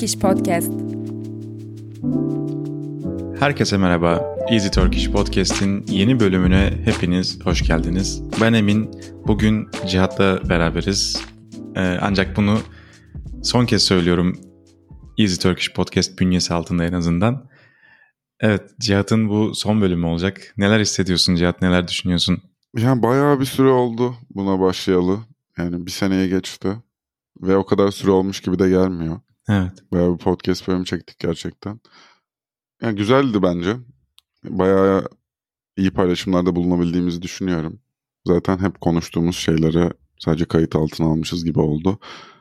Easy Turkish Podcast. Herkese merhaba. Easy Turkish Podcast'in yeni bölümüne hepiniz hoş geldiniz. Ben Emin. Bugün Cihat'la beraberiz. Ee, ancak bunu son kez söylüyorum. Easy Turkish Podcast bünyesi altında en azından. Evet, Cihat'ın bu son bölümü olacak. Neler hissediyorsun Cihat, neler düşünüyorsun? Yani bayağı bir süre oldu buna başlayalı. Yani bir seneye geçti. Ve o kadar süre olmuş gibi de gelmiyor. Evet. Bayağı bir podcast bölümü çektik gerçekten. Yani güzeldi bence. Bayağı iyi paylaşımlarda bulunabildiğimizi düşünüyorum. Zaten hep konuştuğumuz şeyleri sadece kayıt altına almışız gibi oldu.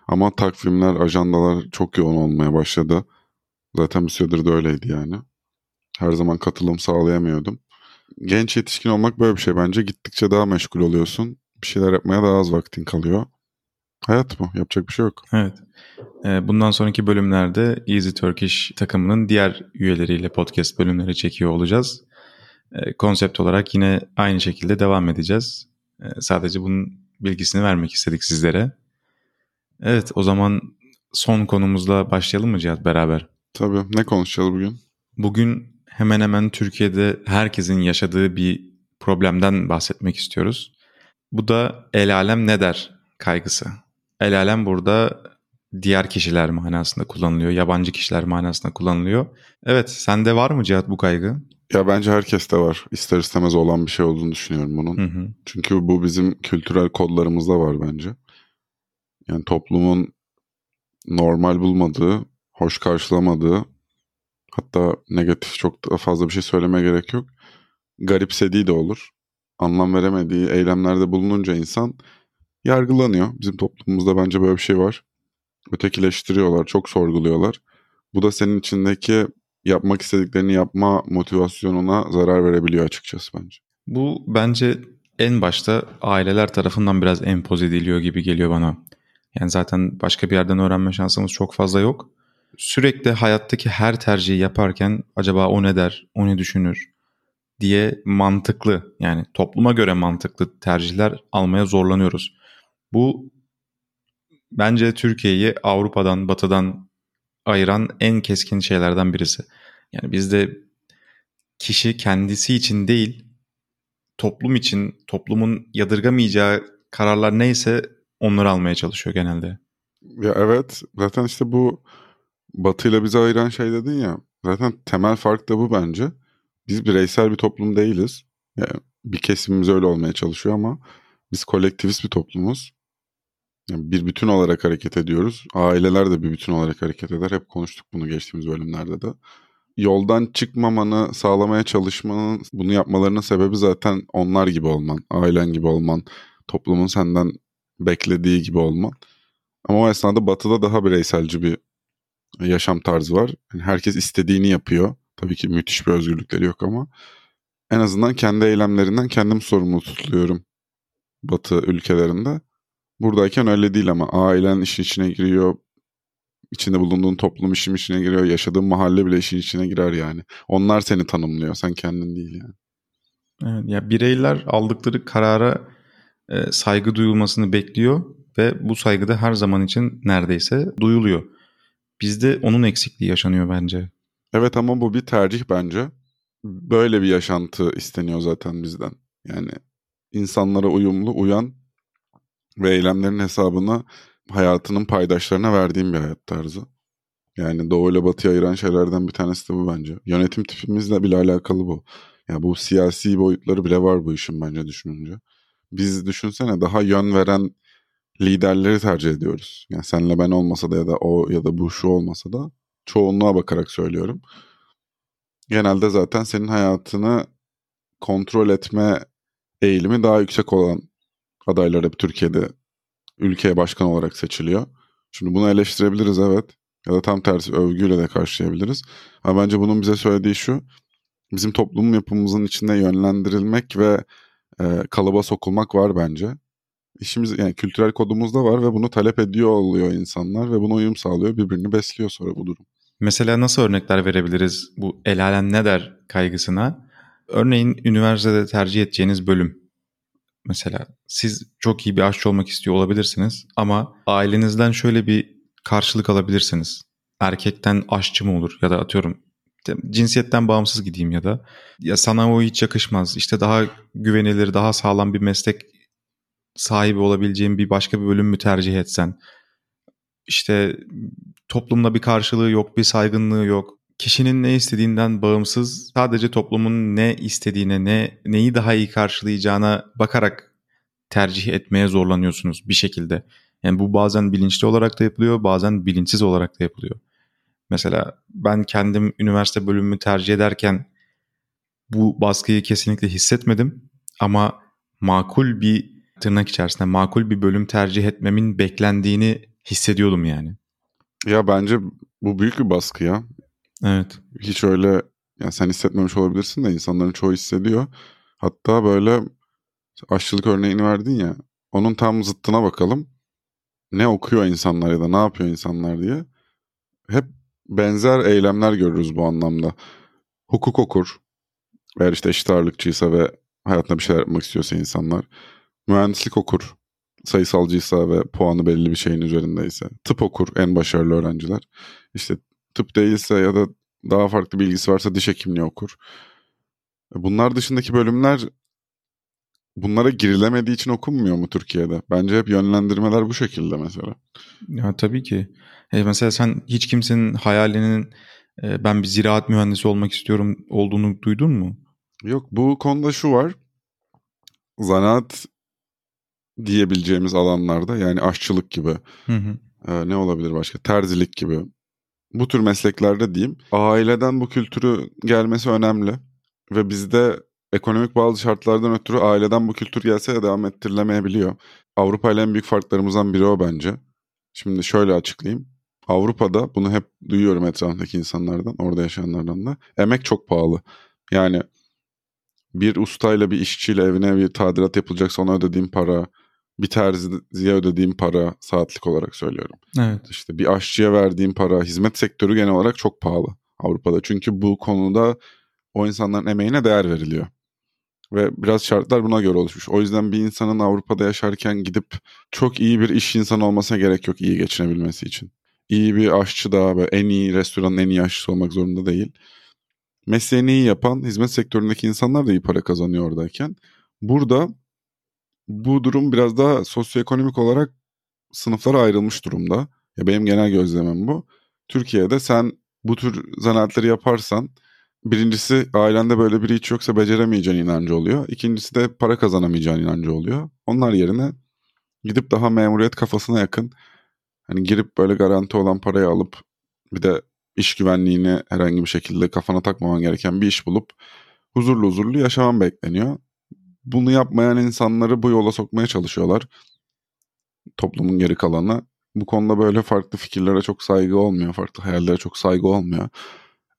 Ama takvimler, ajandalar çok yoğun olmaya başladı. Zaten bir süredir de öyleydi yani. Her zaman katılım sağlayamıyordum. Genç yetişkin olmak böyle bir şey bence. Gittikçe daha meşgul oluyorsun. Bir şeyler yapmaya daha az vaktin kalıyor. Hayat bu. Yapacak bir şey yok. Evet. Ee, bundan sonraki bölümlerde Easy Turkish takımının diğer üyeleriyle podcast bölümleri çekiyor olacağız. Ee, konsept olarak yine aynı şekilde devam edeceğiz. Ee, sadece bunun bilgisini vermek istedik sizlere. Evet o zaman son konumuzla başlayalım mı Cihat beraber? Tabii. Ne konuşacağız bugün? Bugün hemen hemen Türkiye'de herkesin yaşadığı bir problemden bahsetmek istiyoruz. Bu da el alem ne der kaygısı. El alem burada diğer kişiler manasında kullanılıyor, yabancı kişiler manasında kullanılıyor. Evet, sende var mı Cihat bu kaygı? Ya bence herkeste var. İster istemez olan bir şey olduğunu düşünüyorum bunun. Hı hı. Çünkü bu bizim kültürel kodlarımızda var bence. Yani toplumun normal bulmadığı, hoş karşılamadığı, hatta negatif çok da fazla bir şey söylemeye gerek yok. Garipsediği de olur. Anlam veremediği eylemlerde bulununca insan yargılanıyor. Bizim toplumumuzda bence böyle bir şey var. Ötekileştiriyorlar, çok sorguluyorlar. Bu da senin içindeki yapmak istediklerini yapma motivasyonuna zarar verebiliyor açıkçası bence. Bu bence en başta aileler tarafından biraz empoze ediliyor gibi geliyor bana. Yani zaten başka bir yerden öğrenme şansımız çok fazla yok. Sürekli hayattaki her tercihi yaparken acaba o ne der, o ne düşünür diye mantıklı yani topluma göre mantıklı tercihler almaya zorlanıyoruz. Bu bence Türkiye'yi Avrupa'dan, Batı'dan ayıran en keskin şeylerden birisi. Yani bizde kişi kendisi için değil, toplum için, toplumun yadırgamayacağı kararlar neyse onları almaya çalışıyor genelde. Ya evet zaten işte bu batıyla bizi ayıran şey dedin ya zaten temel fark da bu bence. Biz bireysel bir toplum değiliz. Yani bir kesimimiz öyle olmaya çalışıyor ama biz kolektivist bir toplumuz. Yani bir bütün olarak hareket ediyoruz. Aileler de bir bütün olarak hareket eder. Hep konuştuk bunu geçtiğimiz bölümlerde de. Yoldan çıkmamanı sağlamaya çalışmanın, bunu yapmalarının sebebi zaten onlar gibi olman, ailen gibi olman, toplumun senden beklediği gibi olman. Ama o esnada batıda daha bireyselci bir yaşam tarzı var. Yani herkes istediğini yapıyor. Tabii ki müthiş bir özgürlükleri yok ama en azından kendi eylemlerinden kendim sorumlu tutuluyorum batı ülkelerinde. Buradayken öyle değil ama ailen işin içine giriyor. içinde bulunduğun toplum işin içine giriyor. Yaşadığın mahalle bile işin içine girer yani. Onlar seni tanımlıyor. Sen kendin değil yani. Evet, ya bireyler aldıkları karara e, saygı duyulmasını bekliyor ve bu saygı da her zaman için neredeyse duyuluyor. Bizde onun eksikliği yaşanıyor bence. Evet ama bu bir tercih bence. Böyle bir yaşantı isteniyor zaten bizden. Yani insanlara uyumlu, uyan ve eylemlerin hesabını hayatının paydaşlarına verdiğim bir hayat tarzı. Yani Doğu ile Batı'yı ayıran şeylerden bir tanesi de bu bence. Yönetim tipimizle bile alakalı bu. Ya yani bu siyasi boyutları bile var bu işin bence düşününce. Biz düşünsene daha yön veren liderleri tercih ediyoruz. Yani senle ben olmasa da ya da o ya da bu şu olmasa da çoğunluğa bakarak söylüyorum. Genelde zaten senin hayatını kontrol etme eğilimi daha yüksek olan adaylar hep Türkiye'de ülkeye başkan olarak seçiliyor. Şimdi bunu eleştirebiliriz evet. Ya da tam tersi övgüyle de karşılayabiliriz. Ama bence bunun bize söylediği şu. Bizim toplum yapımızın içinde yönlendirilmek ve e, kalıba sokulmak var bence. İşimiz yani kültürel kodumuzda var ve bunu talep ediyor oluyor insanlar ve buna uyum sağlıyor. Birbirini besliyor sonra bu durum. Mesela nasıl örnekler verebiliriz bu el alem ne der kaygısına? Örneğin üniversitede tercih edeceğiniz bölüm. Mesela siz çok iyi bir aşçı olmak istiyor olabilirsiniz ama ailenizden şöyle bir karşılık alabilirsiniz. erkekten aşçı mı olur ya da atıyorum cinsiyetten bağımsız gideyim ya da ya sana o hiç yakışmaz. İşte daha güvenilir, daha sağlam bir meslek sahibi olabileceğin bir başka bir bölüm mü tercih etsen? İşte toplumda bir karşılığı yok, bir saygınlığı yok. Kişinin ne istediğinden bağımsız sadece toplumun ne istediğine, ne neyi daha iyi karşılayacağına bakarak tercih etmeye zorlanıyorsunuz bir şekilde. Yani bu bazen bilinçli olarak da yapılıyor, bazen bilinçsiz olarak da yapılıyor. Mesela ben kendim üniversite bölümümü tercih ederken bu baskıyı kesinlikle hissetmedim ama makul bir tırnak içerisinde makul bir bölüm tercih etmemin beklendiğini hissediyordum yani. Ya bence bu büyük bir baskı ya. Evet. Hiç öyle ya sen hissetmemiş olabilirsin de insanların çoğu hissediyor. Hatta böyle aşçılık örneğini verdin ya. Onun tam zıttına bakalım. Ne okuyor insanlar ya da ne yapıyor insanlar diye. Hep benzer eylemler görürüz bu anlamda. Hukuk okur. Eğer işte eşit ağırlıkçıysa ve hayatında bir şeyler yapmak istiyorsa insanlar. Mühendislik okur. Sayısalcıysa ve puanı belli bir şeyin üzerindeyse. Tıp okur en başarılı öğrenciler. İşte tıp değilse ya da daha farklı bilgisi varsa diş hekimliği okur. Bunlar dışındaki bölümler bunlara girilemediği için okunmuyor mu Türkiye'de? Bence hep yönlendirmeler bu şekilde mesela. Ya tabii ki. E mesela sen hiç kimsenin hayalinin e, ben bir ziraat mühendisi olmak istiyorum olduğunu duydun mu? Yok bu konuda şu var. Zanaat diyebileceğimiz alanlarda yani aşçılık gibi hı hı. E, ne olabilir başka terzilik gibi bu tür mesleklerde diyeyim aileden bu kültürü gelmesi önemli ve bizde ekonomik bazı şartlardan ötürü aileden bu kültür gelse de devam ettirilemeyebiliyor. Avrupa ile en büyük farklarımızdan biri o bence. Şimdi şöyle açıklayayım. Avrupa'da bunu hep duyuyorum etrafındaki insanlardan, orada yaşayanlardan da. Emek çok pahalı. Yani bir ustayla bir işçiyle evine bir tadilat yapılacaksa ona ödediğim para, bir terziye ödediğim para saatlik olarak söylüyorum. Evet. İşte bir aşçıya verdiğim para, hizmet sektörü genel olarak çok pahalı Avrupa'da. Çünkü bu konuda o insanların emeğine değer veriliyor. Ve biraz şartlar buna göre oluşmuş. O yüzden bir insanın Avrupa'da yaşarken gidip çok iyi bir iş insanı olmasına gerek yok iyi geçinebilmesi için. İyi bir aşçı da ve en iyi restoranın en iyi aşçısı olmak zorunda değil. Mesleğini iyi yapan hizmet sektöründeki insanlar da iyi para kazanıyor oradayken. Burada bu durum biraz daha sosyoekonomik olarak sınıflara ayrılmış durumda. Ya benim genel gözlemim bu. Türkiye'de sen bu tür zanaatları yaparsan birincisi ailende böyle biri hiç yoksa beceremeyeceğin inancı oluyor. İkincisi de para kazanamayacağın inancı oluyor. Onlar yerine gidip daha memuriyet kafasına yakın hani girip böyle garanti olan parayı alıp bir de iş güvenliğini herhangi bir şekilde kafana takmaman gereken bir iş bulup huzurlu huzurlu yaşaman bekleniyor. Bunu yapmayan insanları bu yola sokmaya çalışıyorlar. Toplumun geri kalanı. Bu konuda böyle farklı fikirlere çok saygı olmuyor. Farklı hayallere çok saygı olmuyor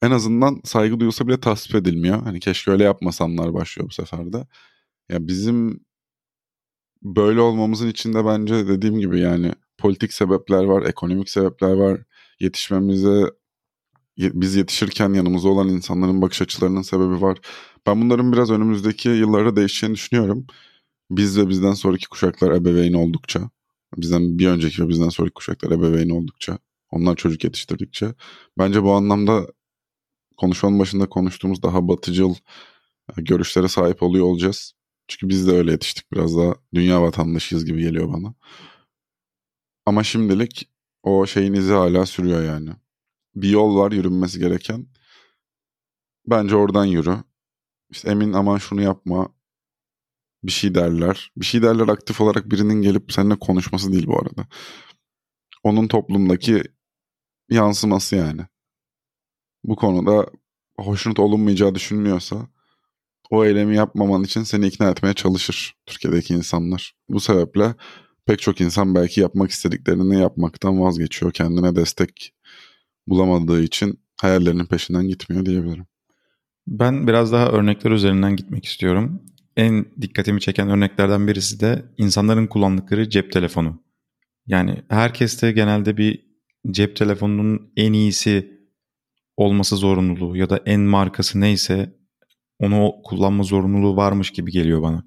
en azından saygı duyulsa bile tasvip edilmiyor. Hani keşke öyle yapmasamlar başlıyor bu sefer de. Ya bizim böyle olmamızın içinde bence dediğim gibi yani politik sebepler var, ekonomik sebepler var. Yetişmemize biz yetişirken yanımızda olan insanların bakış açılarının sebebi var. Ben bunların biraz önümüzdeki yıllarda değişeceğini düşünüyorum. Biz ve bizden sonraki kuşaklar ebeveyn oldukça, bizden bir önceki ve bizden sonraki kuşaklar ebeveyn oldukça, onlar çocuk yetiştirdikçe bence bu anlamda konuşmanın başında konuştuğumuz daha batıcıl e, görüşlere sahip oluyor olacağız. Çünkü biz de öyle yetiştik biraz daha dünya vatandaşıyız gibi geliyor bana. Ama şimdilik o şeyin izi hala sürüyor yani. Bir yol var yürünmesi gereken. Bence oradan yürü. İşte emin aman şunu yapma. Bir şey derler. Bir şey derler aktif olarak birinin gelip seninle konuşması değil bu arada. Onun toplumdaki yansıması yani bu konuda hoşnut olunmayacağı düşünülüyorsa o eylemi yapmaman için seni ikna etmeye çalışır Türkiye'deki insanlar. Bu sebeple pek çok insan belki yapmak istediklerini yapmaktan vazgeçiyor. Kendine destek bulamadığı için hayallerinin peşinden gitmiyor diyebilirim. Ben biraz daha örnekler üzerinden gitmek istiyorum. En dikkatimi çeken örneklerden birisi de insanların kullandıkları cep telefonu. Yani herkeste genelde bir cep telefonunun en iyisi olması zorunluluğu ya da en markası neyse onu kullanma zorunluluğu varmış gibi geliyor bana.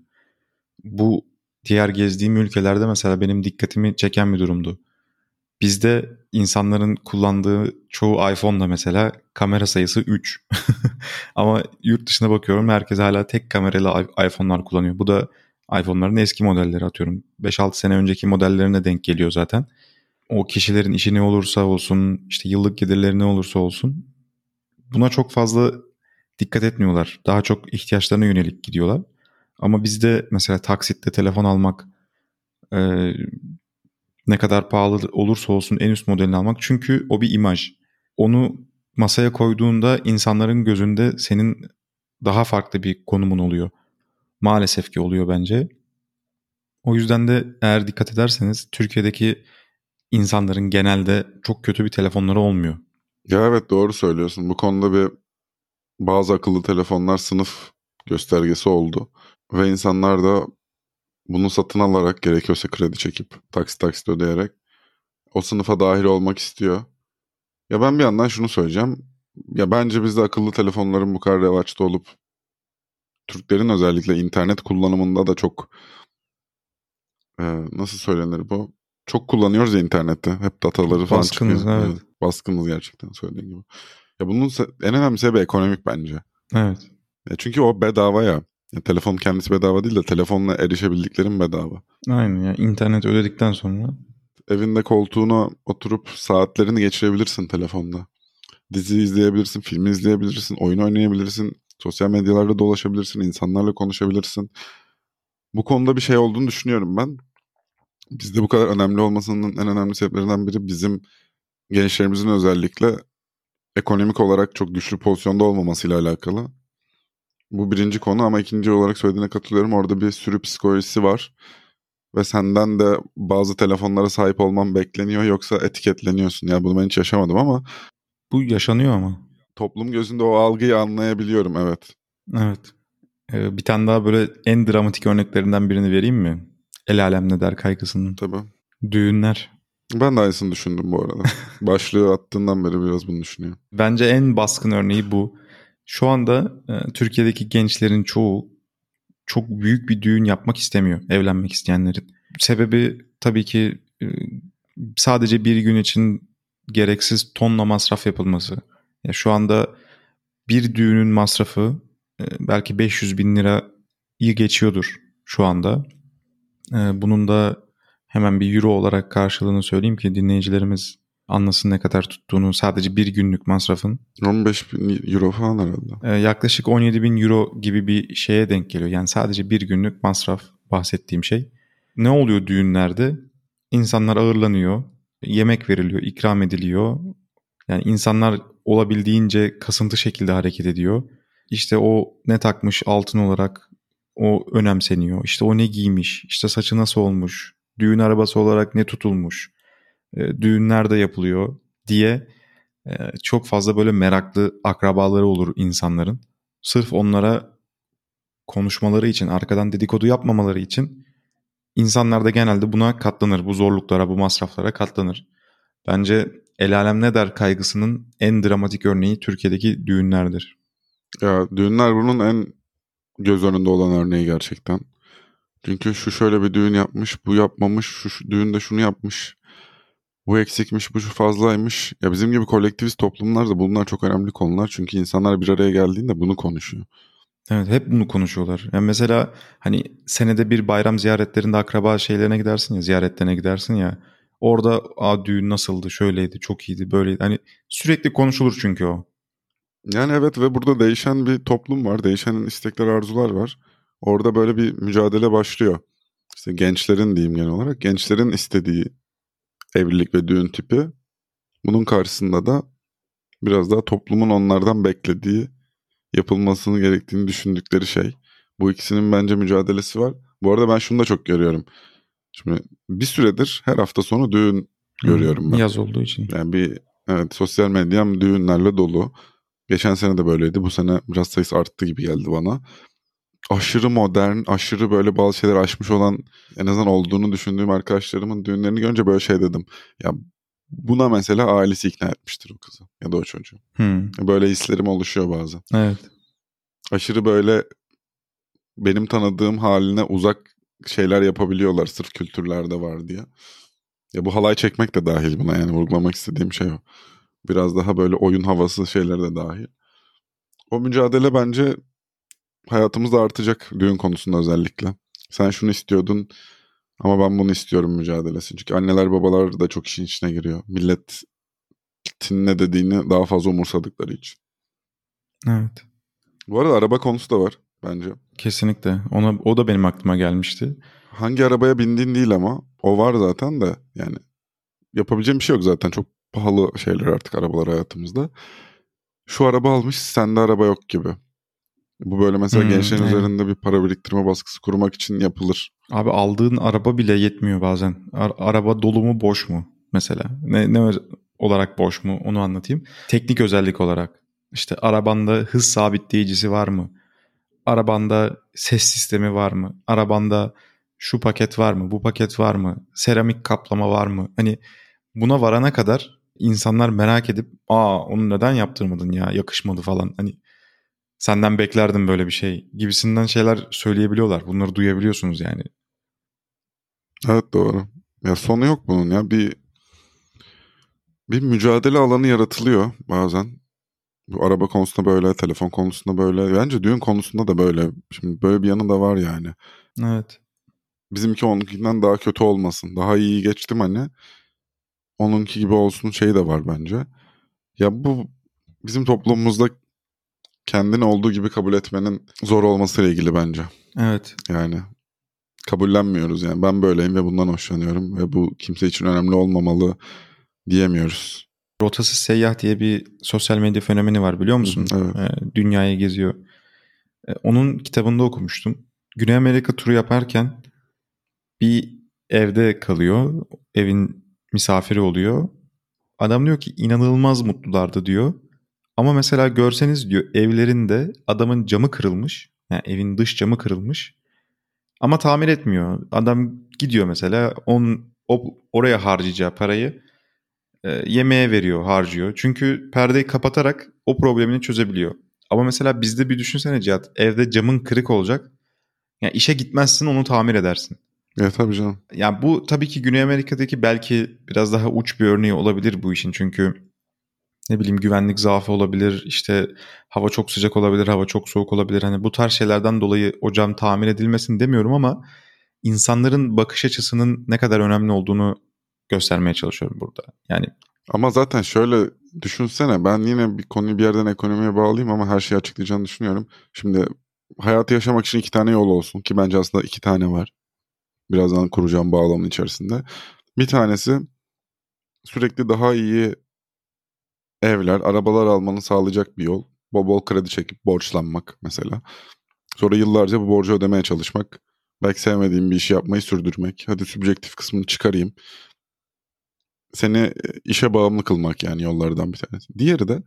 Bu diğer gezdiğim ülkelerde mesela benim dikkatimi çeken bir durumdu. Bizde insanların kullandığı çoğu iPhone'da mesela kamera sayısı 3. Ama yurt dışına bakıyorum herkes hala tek kameralı iPhone'lar kullanıyor. Bu da iPhone'ların eski modelleri atıyorum. 5-6 sene önceki modellerine denk geliyor zaten. O kişilerin işi ne olursa olsun, işte yıllık gelirleri ne olursa olsun buna çok fazla dikkat etmiyorlar. Daha çok ihtiyaçlarına yönelik gidiyorlar. Ama bizde mesela taksitte telefon almak ne kadar pahalı olursa olsun en üst modelini almak. Çünkü o bir imaj. Onu masaya koyduğunda insanların gözünde senin daha farklı bir konumun oluyor. Maalesef ki oluyor bence. O yüzden de eğer dikkat ederseniz Türkiye'deki insanların genelde çok kötü bir telefonları olmuyor. Ya evet doğru söylüyorsun. Bu konuda bir bazı akıllı telefonlar sınıf göstergesi oldu. Ve insanlar da bunu satın alarak gerekiyorsa kredi çekip taksit taksit ödeyerek o sınıfa dahil olmak istiyor. Ya ben bir yandan şunu söyleyeceğim. Ya bence bizde akıllı telefonların bu kadar revaçta olup Türklerin özellikle internet kullanımında da çok e, nasıl söylenir bu? Çok kullanıyoruz ya internette. Hep dataları falan Baskınız, çıkıyor. evet. Evet, baskınız gerçekten söylediğin gibi. Ya bunun en önemli sebebi ekonomik bence. Evet. Ya çünkü o bedava ya. Ya. Telefon kendisi bedava değil de telefonla erişebildiklerin bedava. Aynen ya internet ödedikten sonra Evinde koltuğuna oturup saatlerini geçirebilirsin telefonda. Dizi izleyebilirsin, film izleyebilirsin, oyun oynayabilirsin, sosyal medyalarda dolaşabilirsin, insanlarla konuşabilirsin. Bu konuda bir şey olduğunu düşünüyorum ben. Bizde bu kadar önemli olmasının en önemli sebeplerinden biri bizim gençlerimizin özellikle ekonomik olarak çok güçlü pozisyonda olmamasıyla alakalı. Bu birinci konu ama ikinci olarak söylediğine katılıyorum. Orada bir sürü psikolojisi var. Ve senden de bazı telefonlara sahip olman bekleniyor yoksa etiketleniyorsun. Yani bunu ben hiç yaşamadım ama bu yaşanıyor ama. toplum gözünde o algıyı anlayabiliyorum evet. Evet. Ee, bir tane daha böyle en dramatik örneklerinden birini vereyim mi? El alem ne der kaygısının. Tabii. Düğünler. Ben de aynısını düşündüm bu arada. Başlığı attığından beri biraz bunu düşünüyorum. Bence en baskın örneği bu. Şu anda e, Türkiye'deki gençlerin çoğu çok büyük bir düğün yapmak istemiyor evlenmek isteyenlerin. Sebebi tabii ki e, sadece bir gün için gereksiz tonla masraf yapılması. Ya şu anda bir düğünün masrafı e, belki 500 bin lirayı geçiyordur şu anda. E, bunun da hemen bir euro olarak karşılığını söyleyeyim ki dinleyicilerimiz anlasın ne kadar tuttuğunu sadece bir günlük masrafın. 15 bin euro falan herhalde. E, yaklaşık 17 bin euro gibi bir şeye denk geliyor. Yani sadece bir günlük masraf bahsettiğim şey. Ne oluyor düğünlerde? İnsanlar ağırlanıyor, yemek veriliyor, ikram ediliyor. Yani insanlar olabildiğince kasıntı şekilde hareket ediyor. İşte o ne takmış altın olarak o önemseniyor. İşte o ne giymiş, işte saçı nasıl olmuş, düğün arabası olarak ne tutulmuş, e, düğün nerede yapılıyor diye e, çok fazla böyle meraklı akrabaları olur insanların. Sırf onlara konuşmaları için, arkadan dedikodu yapmamaları için insanlar da genelde buna katlanır. Bu zorluklara, bu masraflara katlanır. Bence el alem ne der kaygısının en dramatik örneği Türkiye'deki düğünlerdir. Ya düğünler bunun en göz önünde olan örneği gerçekten. Çünkü şu şöyle bir düğün yapmış, bu yapmamış, şu, şu düğünde şunu yapmış, bu eksikmiş, bu şu fazlaymış. Ya bizim gibi kolektivist toplumlarda bunlar çok önemli konular. Çünkü insanlar bir araya geldiğinde bunu konuşuyor. Evet hep bunu konuşuyorlar. Yani mesela hani senede bir bayram ziyaretlerinde akraba şeylerine gidersin ya, ziyaretlerine gidersin ya. Orada Aa, düğün nasıldı, şöyleydi, çok iyiydi, böyleydi. Hani sürekli konuşulur çünkü o. Yani evet ve burada değişen bir toplum var. Değişen istekler, arzular var. Orada böyle bir mücadele başlıyor. İşte gençlerin diyeyim genel olarak. Gençlerin istediği evlilik ve düğün tipi. Bunun karşısında da biraz daha toplumun onlardan beklediği, yapılmasını gerektiğini düşündükleri şey. Bu ikisinin bence mücadelesi var. Bu arada ben şunu da çok görüyorum. Şimdi bir süredir her hafta sonu düğün görüyorum ben. Yaz olduğu için. Yani bir evet sosyal medyam düğünlerle dolu. Geçen sene de böyleydi. Bu sene biraz sayısı arttı gibi geldi bana. Aşırı modern, aşırı böyle bazı şeyler aşmış olan en azından olduğunu düşündüğüm arkadaşlarımın düğünlerini görünce böyle şey dedim. Ya buna mesela ailesi ikna etmiştir o kızı ya da o çocuğu. Hmm, Böyle hislerim oluşuyor bazen. evet. Aşırı böyle benim tanıdığım haline uzak şeyler yapabiliyorlar sırf kültürlerde var diye. Ya bu halay çekmek de dahil buna yani vurgulamak istediğim şey o. Biraz daha böyle oyun havası şeyler de dahil. O mücadele bence hayatımızda artacak düğün konusunda özellikle. Sen şunu istiyordun ama ben bunu istiyorum mücadelesi. Çünkü anneler babalar da çok işin içine giriyor. Milletin ne dediğini daha fazla umursadıkları için. Evet. Bu arada araba konusu da var bence. Kesinlikle. Ona o da benim aklıma gelmişti. Hangi arabaya bindiğin değil ama o var zaten de yani yapabileceğim bir şey yok zaten. Çok pahalı şeyler artık arabalar hayatımızda. Şu araba almış sende araba yok gibi. Bu böyle mesela Hmm, gençlerin aynen. üzerinde bir para biriktirme baskısı kurmak için yapılır. Abi aldığın araba bile yetmiyor bazen. Ar- araba dolu mu boş mu mesela? Ne, ne olarak boş mu onu anlatayım. Teknik özellik olarak. İşte arabanda hız sabitleyicisi var mı? Arabanda ses sistemi var mı? Arabanda şu paket var mı? Bu paket var mı? Seramik kaplama var mı? Hani buna varana kadar insanlar merak edip aa onu neden yaptırmadın ya yakışmadı falan. Hani senden beklerdim böyle bir şey gibisinden şeyler söyleyebiliyorlar. Bunları duyabiliyorsunuz yani. Evet doğru. Ya sonu yok bunun ya. Bir bir mücadele alanı yaratılıyor bazen. Bu araba konusunda böyle, telefon konusunda böyle. Bence düğün konusunda da böyle. Şimdi böyle bir yanı da var yani. Evet. Bizimki onunkinden daha kötü olmasın. Daha iyi geçtim hani. Onunki gibi olsun şey de var bence. Ya bu bizim toplumumuzda kendini olduğu gibi kabul etmenin zor olmasıyla ilgili bence. Evet. Yani kabullenmiyoruz yani ben böyleyim ve bundan hoşlanıyorum ve bu kimse için önemli olmamalı diyemiyoruz. Rotasız seyyah diye bir sosyal medya fenomeni var biliyor musun? Evet. Ee, dünyayı geziyor. Ee, onun kitabında okumuştum. Güney Amerika turu yaparken bir evde kalıyor. Evin misafiri oluyor. Adam diyor ki inanılmaz mutlulardı diyor. Ama mesela görseniz diyor evlerinde adamın camı kırılmış. Yani evin dış camı kırılmış. Ama tamir etmiyor. Adam gidiyor mesela on, o, oraya harcayacağı parayı e, yemeğe veriyor, harcıyor. Çünkü perdeyi kapatarak o problemini çözebiliyor. Ama mesela bizde bir düşünsene Cihat. Evde camın kırık olacak. Yani işe gitmezsin onu tamir edersin. Ya tabii canım. Yani bu tabii ki Güney Amerika'daki belki biraz daha uç bir örneği olabilir bu işin. Çünkü ne bileyim güvenlik zaafı olabilir. işte hava çok sıcak olabilir, hava çok soğuk olabilir. Hani bu tarz şeylerden dolayı o tamir edilmesin demiyorum ama insanların bakış açısının ne kadar önemli olduğunu göstermeye çalışıyorum burada. Yani Ama zaten şöyle düşünsene ben yine bir konuyu bir yerden ekonomiye bağlayayım ama her şeyi açıklayacağını düşünüyorum. Şimdi hayatı yaşamak için iki tane yol olsun ki bence aslında iki tane var. Birazdan kuracağım bağlamın içerisinde. Bir tanesi sürekli daha iyi evler, arabalar almanı sağlayacak bir yol. Bol bol kredi çekip borçlanmak mesela. Sonra yıllarca bu borcu ödemeye çalışmak. Belki sevmediğim bir işi yapmayı sürdürmek. Hadi subjektif kısmını çıkarayım. Seni e, işe bağımlı kılmak yani yollardan bir tanesi. Diğeri de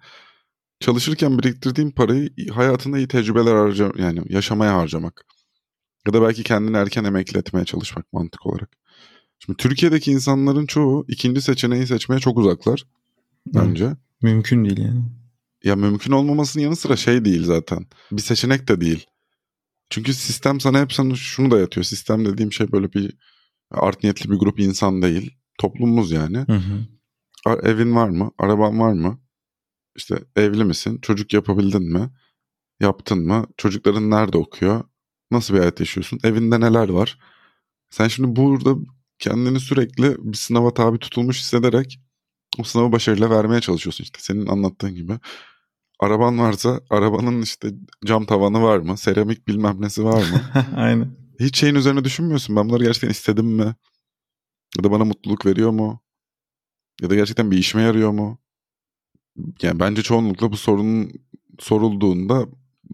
çalışırken biriktirdiğin parayı hayatında iyi tecrübeler harca yani yaşamaya harcamak. Ya da belki kendini erken emekli etmeye çalışmak mantık olarak. Şimdi Türkiye'deki insanların çoğu ikinci seçeneği seçmeye çok uzaklar bence. Mümkün değil yani. Ya mümkün olmamasının yanı sıra şey değil zaten. Bir seçenek de değil. Çünkü sistem sana hep sana şunu da yatıyor. Sistem dediğim şey böyle bir art niyetli bir grup insan değil. Toplumumuz yani. Hı hı. Evin var mı? Araban var mı? İşte evli misin? Çocuk yapabildin mi? Yaptın mı? Çocukların nerede okuyor? Nasıl bir hayat yaşıyorsun? Evinde neler var? Sen şimdi burada kendini sürekli bir sınava tabi tutulmuş hissederek o sınavı başarıyla vermeye çalışıyorsun işte senin anlattığın gibi. Araban varsa arabanın işte cam tavanı var mı? Seramik bilmem nesi var mı? Aynen. Hiç şeyin üzerine düşünmüyorsun. Ben bunları gerçekten istedim mi? Ya da bana mutluluk veriyor mu? Ya da gerçekten bir işime yarıyor mu? Yani bence çoğunlukla bu sorunun sorulduğunda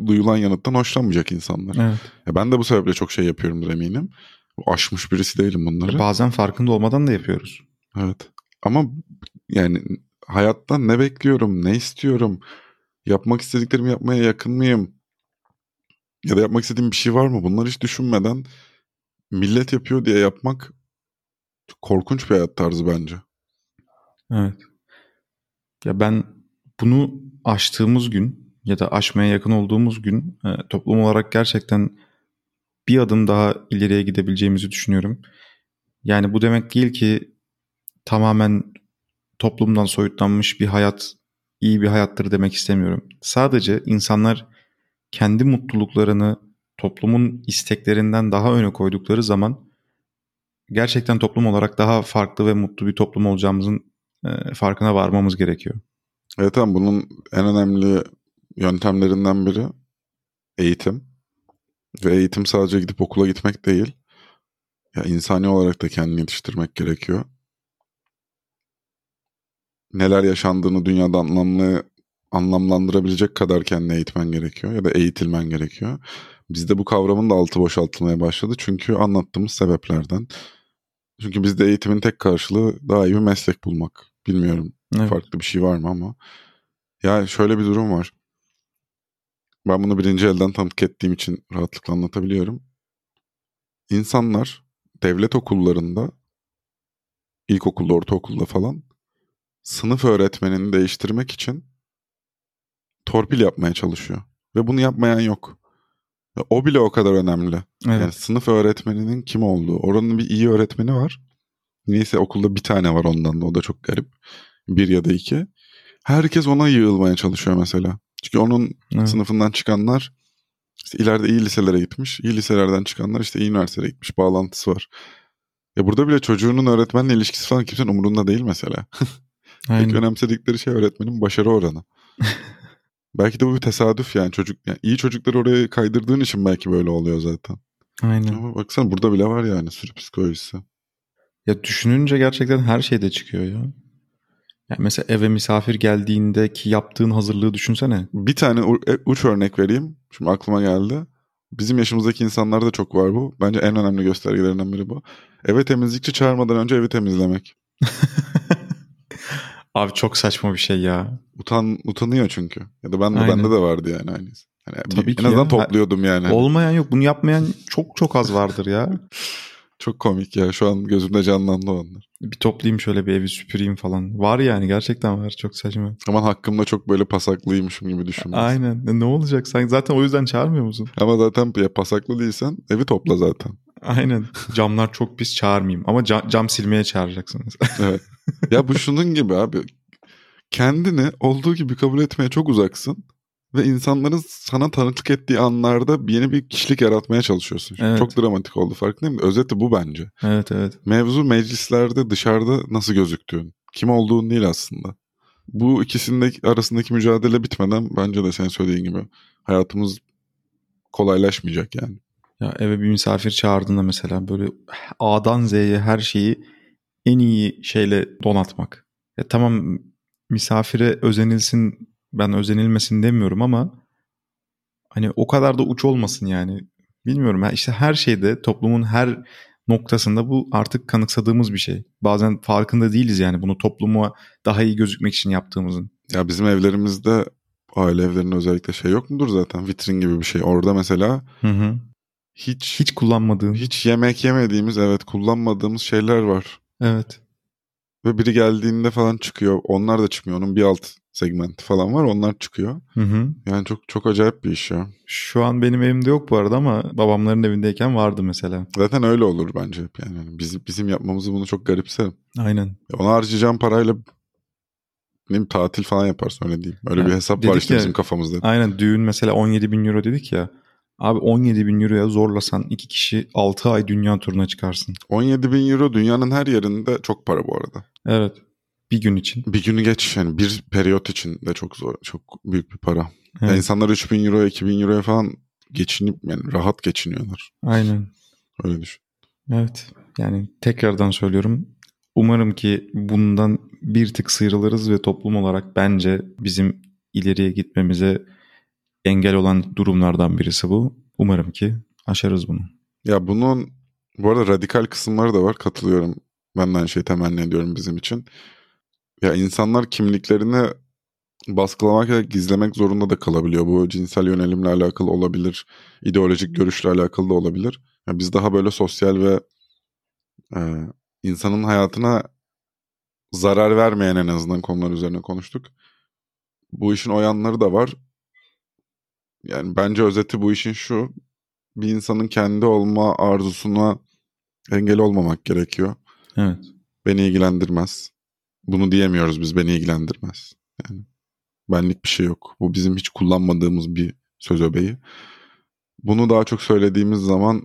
duyulan yanıttan hoşlanmayacak insanlar. Evet. Ya ben de bu sebeple çok şey yapıyorumdur eminim. Aşmış birisi değilim bunları. Bazen farkında olmadan da yapıyoruz. Evet. Ama yani hayattan ne bekliyorum, ne istiyorum? Yapmak istediklerimi yapmaya yakın mıyım? Ya da yapmak istediğim bir şey var mı? Bunları hiç düşünmeden millet yapıyor diye yapmak korkunç bir hayat tarzı bence. Evet. Ya ben bunu aştığımız gün ya da aşmaya yakın olduğumuz gün e, toplum olarak gerçekten bir adım daha ileriye gidebileceğimizi düşünüyorum. Yani bu demek değil ki tamamen toplumdan soyutlanmış bir hayat iyi bir hayattır demek istemiyorum. Sadece insanlar kendi mutluluklarını toplumun isteklerinden daha öne koydukları zaman gerçekten toplum olarak daha farklı ve mutlu bir toplum olacağımızın e, farkına varmamız gerekiyor. Evet tamam bunun en önemli yöntemlerinden biri eğitim. Ve eğitim sadece gidip okula gitmek değil. Ya insani olarak da kendini yetiştirmek gerekiyor. Neler yaşandığını dünyada anlamlı anlamlandırabilecek kadar kendini eğitmen gerekiyor ya da eğitilmen gerekiyor. Bizde bu kavramın da altı boşaltılmaya başladı çünkü anlattığımız sebeplerden. Çünkü bizde eğitimin tek karşılığı daha iyi bir meslek bulmak. Bilmiyorum evet. farklı bir şey var mı ama. Ya şöyle bir durum var. Ben bunu birinci elden tanık ettiğim için rahatlıkla anlatabiliyorum. İnsanlar devlet okullarında, ilkokulda, ortaokulda falan sınıf öğretmenini değiştirmek için torpil yapmaya çalışıyor. Ve bunu yapmayan yok. O bile o kadar önemli. Evet. Yani sınıf öğretmeninin kim olduğu. Oranın bir iyi öğretmeni var. Neyse okulda bir tane var ondan da o da çok garip. Bir ya da iki. Herkes ona yığılmaya çalışıyor mesela. Çünkü onun evet. sınıfından çıkanlar işte ileride iyi liselere gitmiş. İyi liselerden çıkanlar işte iyi üniversitelere gitmiş. Bağlantısı var. Ya burada bile çocuğunun öğretmenle ilişkisi falan kimsenin umurunda değil mesela. Tek önemsedikleri şey öğretmenin başarı oranı. belki de bu bir tesadüf yani çocuk yani iyi çocukları oraya kaydırdığın için belki böyle oluyor zaten. Aynen. Ama baksana burada bile var yani sürü psikolojisi. Ya düşününce gerçekten her şeyde çıkıyor ya. Yani mesela eve misafir geldiğindeki yaptığın hazırlığı düşünsene. Bir tane e, uç örnek vereyim. Şimdi aklıma geldi. Bizim yaşımızdaki insanlarda da çok var bu. Bence en önemli göstergelerinden biri bu. Eve temizlikçi çağırmadan önce evi temizlemek. Abi çok saçma bir şey ya. Utan utanıyor çünkü. Ya da ben de Aynen. bende de vardı yani aynısı. Yani Tabii en azından ya. topluyordum yani. Olmayan yok. Bunu yapmayan çok çok az vardır ya. çok komik ya. Şu an gözümde canlandı onlar. Bir toplayayım şöyle bir evi süpüreyim falan. Var yani gerçekten var. Çok saçma. Aman hakkımda çok böyle pasaklıymışım gibi düşünmez. Aynen. Ne olacak? Sen zaten o yüzden çağırmıyor musun? Ama zaten ya pasaklı değilsen evi topla zaten. Aynen. Camlar çok pis çağırmayayım. Ama cam, cam silmeye çağıracaksınız. evet. Ya bu şunun gibi abi. Kendini olduğu gibi kabul etmeye çok uzaksın. Ve insanların sana tanıklık ettiği anlarda yeni bir kişilik yaratmaya çalışıyorsun. Evet. Çok dramatik oldu farkındayım. Özeti bu bence. Evet evet. Mevzu meclislerde dışarıda nasıl gözüktüğün. Kim olduğun değil aslında. Bu ikisinin arasındaki mücadele bitmeden bence de sen söylediğin gibi hayatımız kolaylaşmayacak yani. Ya eve bir misafir çağırdığında mesela böyle A'dan Z'ye her şeyi en iyi şeyle donatmak. Ya tamam misafire özenilsin ben özenilmesin demiyorum ama hani o kadar da uç olmasın yani. Bilmiyorum işte her şeyde toplumun her noktasında bu artık kanıksadığımız bir şey. Bazen farkında değiliz yani bunu topluma daha iyi gözükmek için yaptığımızın. Ya bizim evlerimizde aile evlerinde özellikle şey yok mudur zaten vitrin gibi bir şey. Orada mesela hı hı. Hiç hiç kullanmadığım hiç yemek yemediğimiz evet kullanmadığımız şeyler var. Evet. Ve biri geldiğinde falan çıkıyor. Onlar da çıkmıyor. Onun bir alt segmenti falan var. Onlar çıkıyor. Hı hı. Yani çok çok acayip bir iş ya. Şu an benim evimde yok bu arada ama babamların evindeyken vardı mesela. Zaten öyle olur bence hep yani. Bizim, bizim yapmamızı bunu çok garipserim. Aynen. Ona harcayacağım parayla ne tatil falan yaparsın öyle değil. Öyle yani, bir hesap var işte ya, bizim kafamızda. Aynen düğün mesela 17 bin euro dedik ya. Abi 17 bin euroya zorlasan iki kişi 6 ay dünya turuna çıkarsın. 17 bin euro dünyanın her yerinde çok para bu arada. Evet. Bir gün için. Bir günü geç yani bir periyot için de çok zor. Çok büyük bir para. Evet. Yani insanlar 3 bin euro, 2 bin euroya falan geçinip yani rahat geçiniyorlar. Aynen. Öyle düşün. Evet. Yani tekrardan söylüyorum. Umarım ki bundan bir tık sıyrılırız ve toplum olarak bence bizim ileriye gitmemize engel olan durumlardan birisi bu. Umarım ki aşarız bunu. Ya bunun bu arada radikal kısımları da var katılıyorum. Ben de aynı şeyi temenni ediyorum bizim için. Ya insanlar kimliklerini baskılamak ya gizlemek zorunda da kalabiliyor. Bu cinsel yönelimle alakalı olabilir, ideolojik görüşle alakalı da olabilir. Ya biz daha böyle sosyal ve e, insanın hayatına zarar vermeyen en azından konular üzerine konuştuk. Bu işin o yanları da var. Yani bence özeti bu işin şu. Bir insanın kendi olma arzusuna engel olmamak gerekiyor. Evet. Beni ilgilendirmez. Bunu diyemiyoruz biz beni ilgilendirmez. Yani benlik bir şey yok. Bu bizim hiç kullanmadığımız bir söz öbeği. Bunu daha çok söylediğimiz zaman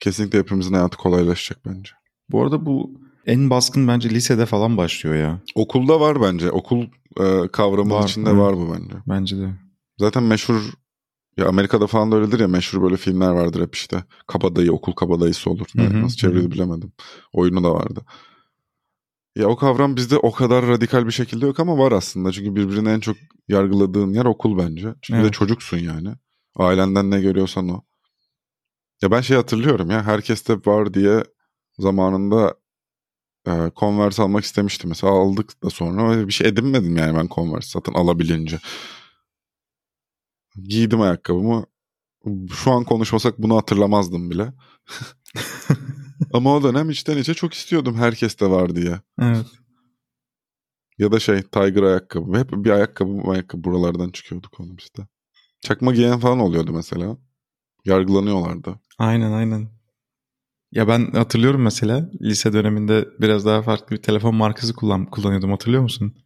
kesinlikle hepimizin hayatı kolaylaşacak bence. Bu arada bu en baskın bence lisede falan başlıyor ya. Okulda var bence. Okul e, kavramının Var, içinde evet. var bu bence. Bence de. Zaten meşhur ya Amerika'da falan da öyledir ya meşhur böyle filmler vardır hep işte. Kabadayı, okul kabadayısı olur. Hı, Nasıl çevirdi bilemedim. Oyunu da vardı. Ya o kavram bizde o kadar radikal bir şekilde yok ama var aslında. Çünkü birbirini en çok yargıladığın yer okul bence. Çünkü de Evet. çocuksun yani. Ailenden ne görüyorsan o. Ya ben şey hatırlıyorum ya herkeste var diye zamanında e, Converse almak istemiştim. Mesela aldık da sonra bir şey edinmedim yani ben Converse satın alabilince. Giydim ayakkabımı. Şu an konuşmasak bunu hatırlamazdım bile. Ama o dönem içten içe çok istiyordum herkeste var diye. Evet. Ya da şey Tiger ayakkabı. Hep bir ayakkabı ayakkabı buralardan çıkıyordu konumuzda. Çakma giyen falan oluyordu mesela. Yargılanıyorlardı. Aynen aynen. Ya ben hatırlıyorum mesela lise döneminde biraz daha farklı bir telefon markası kullan kullanıyordum hatırlıyor musun?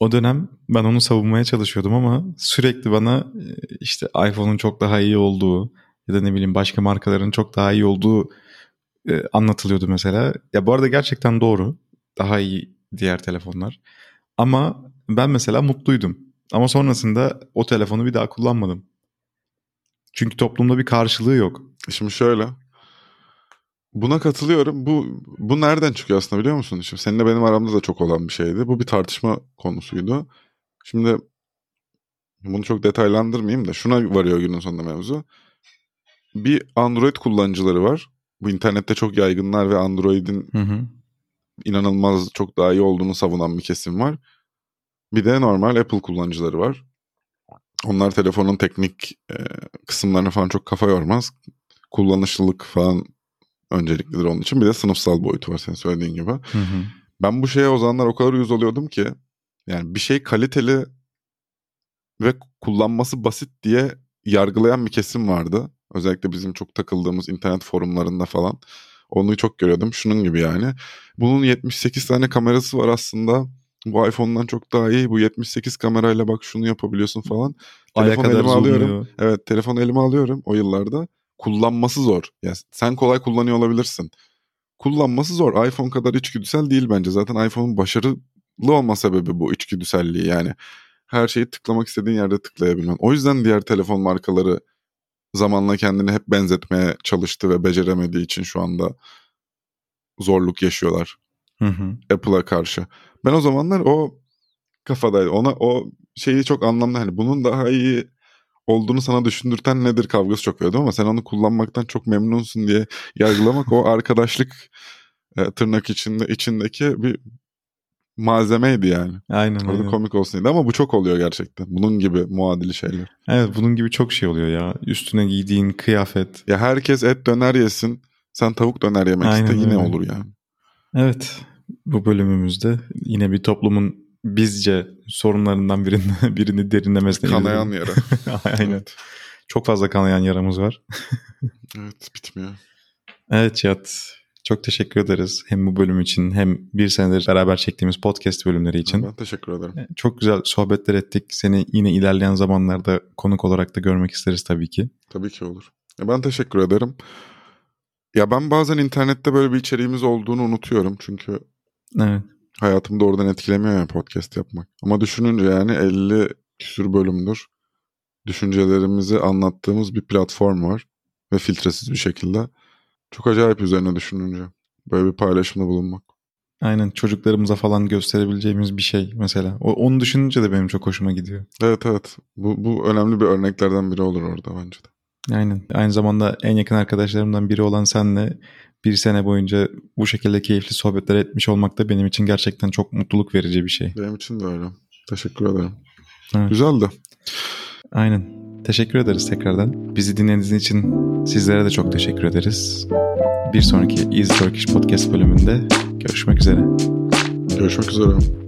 O dönem ben onu savunmaya çalışıyordum ama sürekli bana e, işte iPhone'un çok daha iyi olduğu ya da ne bileyim başka markaların çok daha iyi olduğu e, anlatılıyordu mesela. Ya bu arada gerçekten doğru. Daha iyi diğer telefonlar. Ama ben mesela mutluydum. Ama sonrasında o telefonu bir daha kullanmadım. Çünkü toplumda bir karşılığı yok. Şimdi şöyle. Buna katılıyorum. Bu bu nereden çıkıyor aslında biliyor musun? Şimdi seninle benim aramda da çok olan bir şeydi. Bu bir tartışma konusuydu. Şimdi bunu çok detaylandırmayayım da şuna varıyor günün sonunda mevzu. Bir Android kullanıcıları var. Bu internette çok yaygınlar ve Android'in Hı hı. inanılmaz çok daha iyi olduğunu savunan bir kesim var. Bir de normal Apple kullanıcıları var. Onlar telefonun teknik e, kısımlarını falan çok kafa yormaz. Kullanışlılık falan önceliklidir onun için. Bir de sınıfsal boyutu var senin söylediğin gibi. Hı hı. Ben bu şeye o zamanlar o kadar uyuz oluyordum ki yani bir şey kaliteli ve kullanması basit diye yargılayan bir kesim vardı. Özellikle bizim çok takıldığımız internet forumlarında falan. Onu çok görüyordum. Şunun gibi yani. Bunun 78 tane kamerası var aslında. Bu iPhone'dan çok daha iyi. Bu 78 kamerayla bak şunu yapabiliyorsun falan. Aya Telefon kadar elime alıyorum. Evet telefonu elime alıyorum o yıllarda. Kullanması zor. Ya sen kolay kullanıyor olabilirsin. Kullanması zor. iPhone kadar içgüdüsel değil bence. Zaten iPhone'un başarılı olma sebebi bu içgüdüselliği. Yani her şeyi tıklamak istediğin yerde tıklayabilmen. O yüzden diğer telefon markaları zamanla kendini hep benzetmeye çalıştı ve beceremediği için şu anda zorluk yaşıyorlar. Apple'a karşı. Ben o zamanlar o kafadaydı. Ona o şeyi çok anlamlı. Hani bunun daha iyi olduğunu sana düşündürten nedir kavgası çok verdim ama sen onu kullanmaktan çok memnunsun diye yargılamak o arkadaşlık e, tırnak içinde içindeki bir malzemeydi yani. Aynen Orada aynen. komik olsun diye ama bu çok oluyor gerçekten. Bunun gibi muadili şeyler. Evet bunun gibi çok şey oluyor ya. Üstüne giydiğin kıyafet. Ya herkes et döner yesin. Sen tavuk döner yemek Aynen iste yine öyle. olur yani. Evet bu bölümümüzde yine bir toplumun bizce sorunlarından birini, birini derinlemesine Kanayan yara. Aynen. Evet. Çok fazla kanayan yaramız var. evet bitmiyor. Evet Cihat çok teşekkür ederiz. Hem bu bölüm için hem bir senedir beraber çektiğimiz podcast bölümleri için. Ben teşekkür ederim. Çok güzel sohbetler ettik. Seni yine ilerleyen zamanlarda konuk olarak da görmek isteriz tabii ki. Tabii ki olur. Ya ben teşekkür ederim. Ya ben bazen internette böyle bir içeriğimiz olduğunu unutuyorum. Çünkü Evet. Hayatımı doğrudan etkilemiyor ya podcast yapmak. Ama düşününce yani 50 küsür bölümdür. Düşüncelerimizi anlattığımız bir platform var. Ve filtresiz bir şekilde. Çok acayip üzerine düşününce. Böyle bir paylaşımda bulunmak. Aynen çocuklarımıza falan gösterebileceğimiz bir şey mesela. O, onu düşününce de benim çok hoşuma gidiyor. Evet evet. Bu, bu önemli bir örneklerden biri olur orada bence de. Aynen. Aynı zamanda en yakın arkadaşlarımdan biri olan senle bir sene boyunca bu şekilde keyifli sohbetler etmiş olmak da benim için gerçekten çok mutluluk verici bir şey. Benim için de öyle. Teşekkür ederim. Evet. Güzeldi. Aynen. Teşekkür ederiz tekrardan. Bizi dinlediğiniz için sizlere de çok teşekkür ederiz. Bir sonraki Easy Turkish Podcast bölümünde görüşmek üzere. Görüşmek üzere.